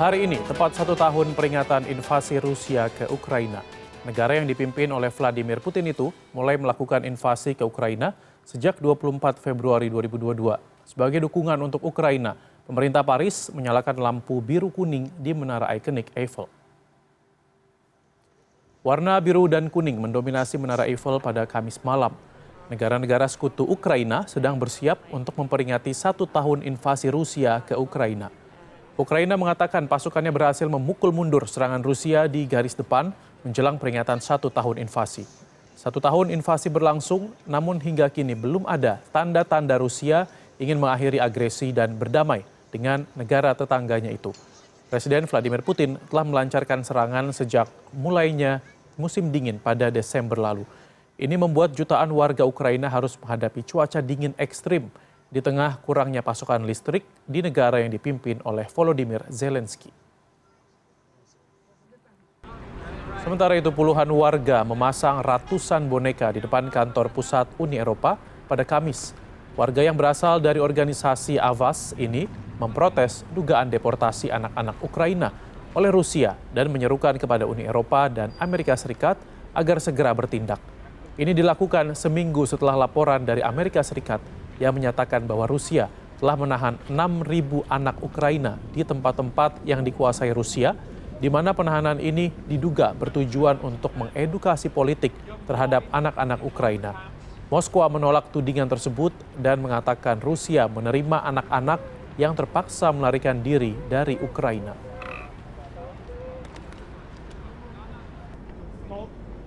Hari ini tepat satu tahun peringatan invasi Rusia ke Ukraina. Negara yang dipimpin oleh Vladimir Putin itu mulai melakukan invasi ke Ukraina sejak 24 Februari 2022. Sebagai dukungan untuk Ukraina, pemerintah Paris menyalakan lampu biru kuning di menara ikonik Eiffel. Warna biru dan kuning mendominasi menara Eiffel pada Kamis malam. Negara-negara sekutu Ukraina sedang bersiap untuk memperingati satu tahun invasi Rusia ke Ukraina. Ukraina mengatakan pasukannya berhasil memukul mundur serangan Rusia di garis depan menjelang peringatan satu tahun invasi. Satu tahun invasi berlangsung, namun hingga kini belum ada tanda-tanda Rusia ingin mengakhiri agresi dan berdamai dengan negara tetangganya itu. Presiden Vladimir Putin telah melancarkan serangan sejak mulainya musim dingin pada Desember lalu. Ini membuat jutaan warga Ukraina harus menghadapi cuaca dingin ekstrim di tengah kurangnya pasokan listrik di negara yang dipimpin oleh Volodymyr Zelensky. Sementara itu puluhan warga memasang ratusan boneka di depan kantor pusat Uni Eropa pada Kamis. Warga yang berasal dari organisasi Avas ini memprotes dugaan deportasi anak-anak Ukraina oleh Rusia dan menyerukan kepada Uni Eropa dan Amerika Serikat agar segera bertindak. Ini dilakukan seminggu setelah laporan dari Amerika Serikat yang menyatakan bahwa Rusia telah menahan 6.000 anak Ukraina di tempat-tempat yang dikuasai Rusia, di mana penahanan ini diduga bertujuan untuk mengedukasi politik terhadap anak-anak Ukraina. Moskwa menolak tudingan tersebut dan mengatakan Rusia menerima anak-anak yang terpaksa melarikan diri dari Ukraina.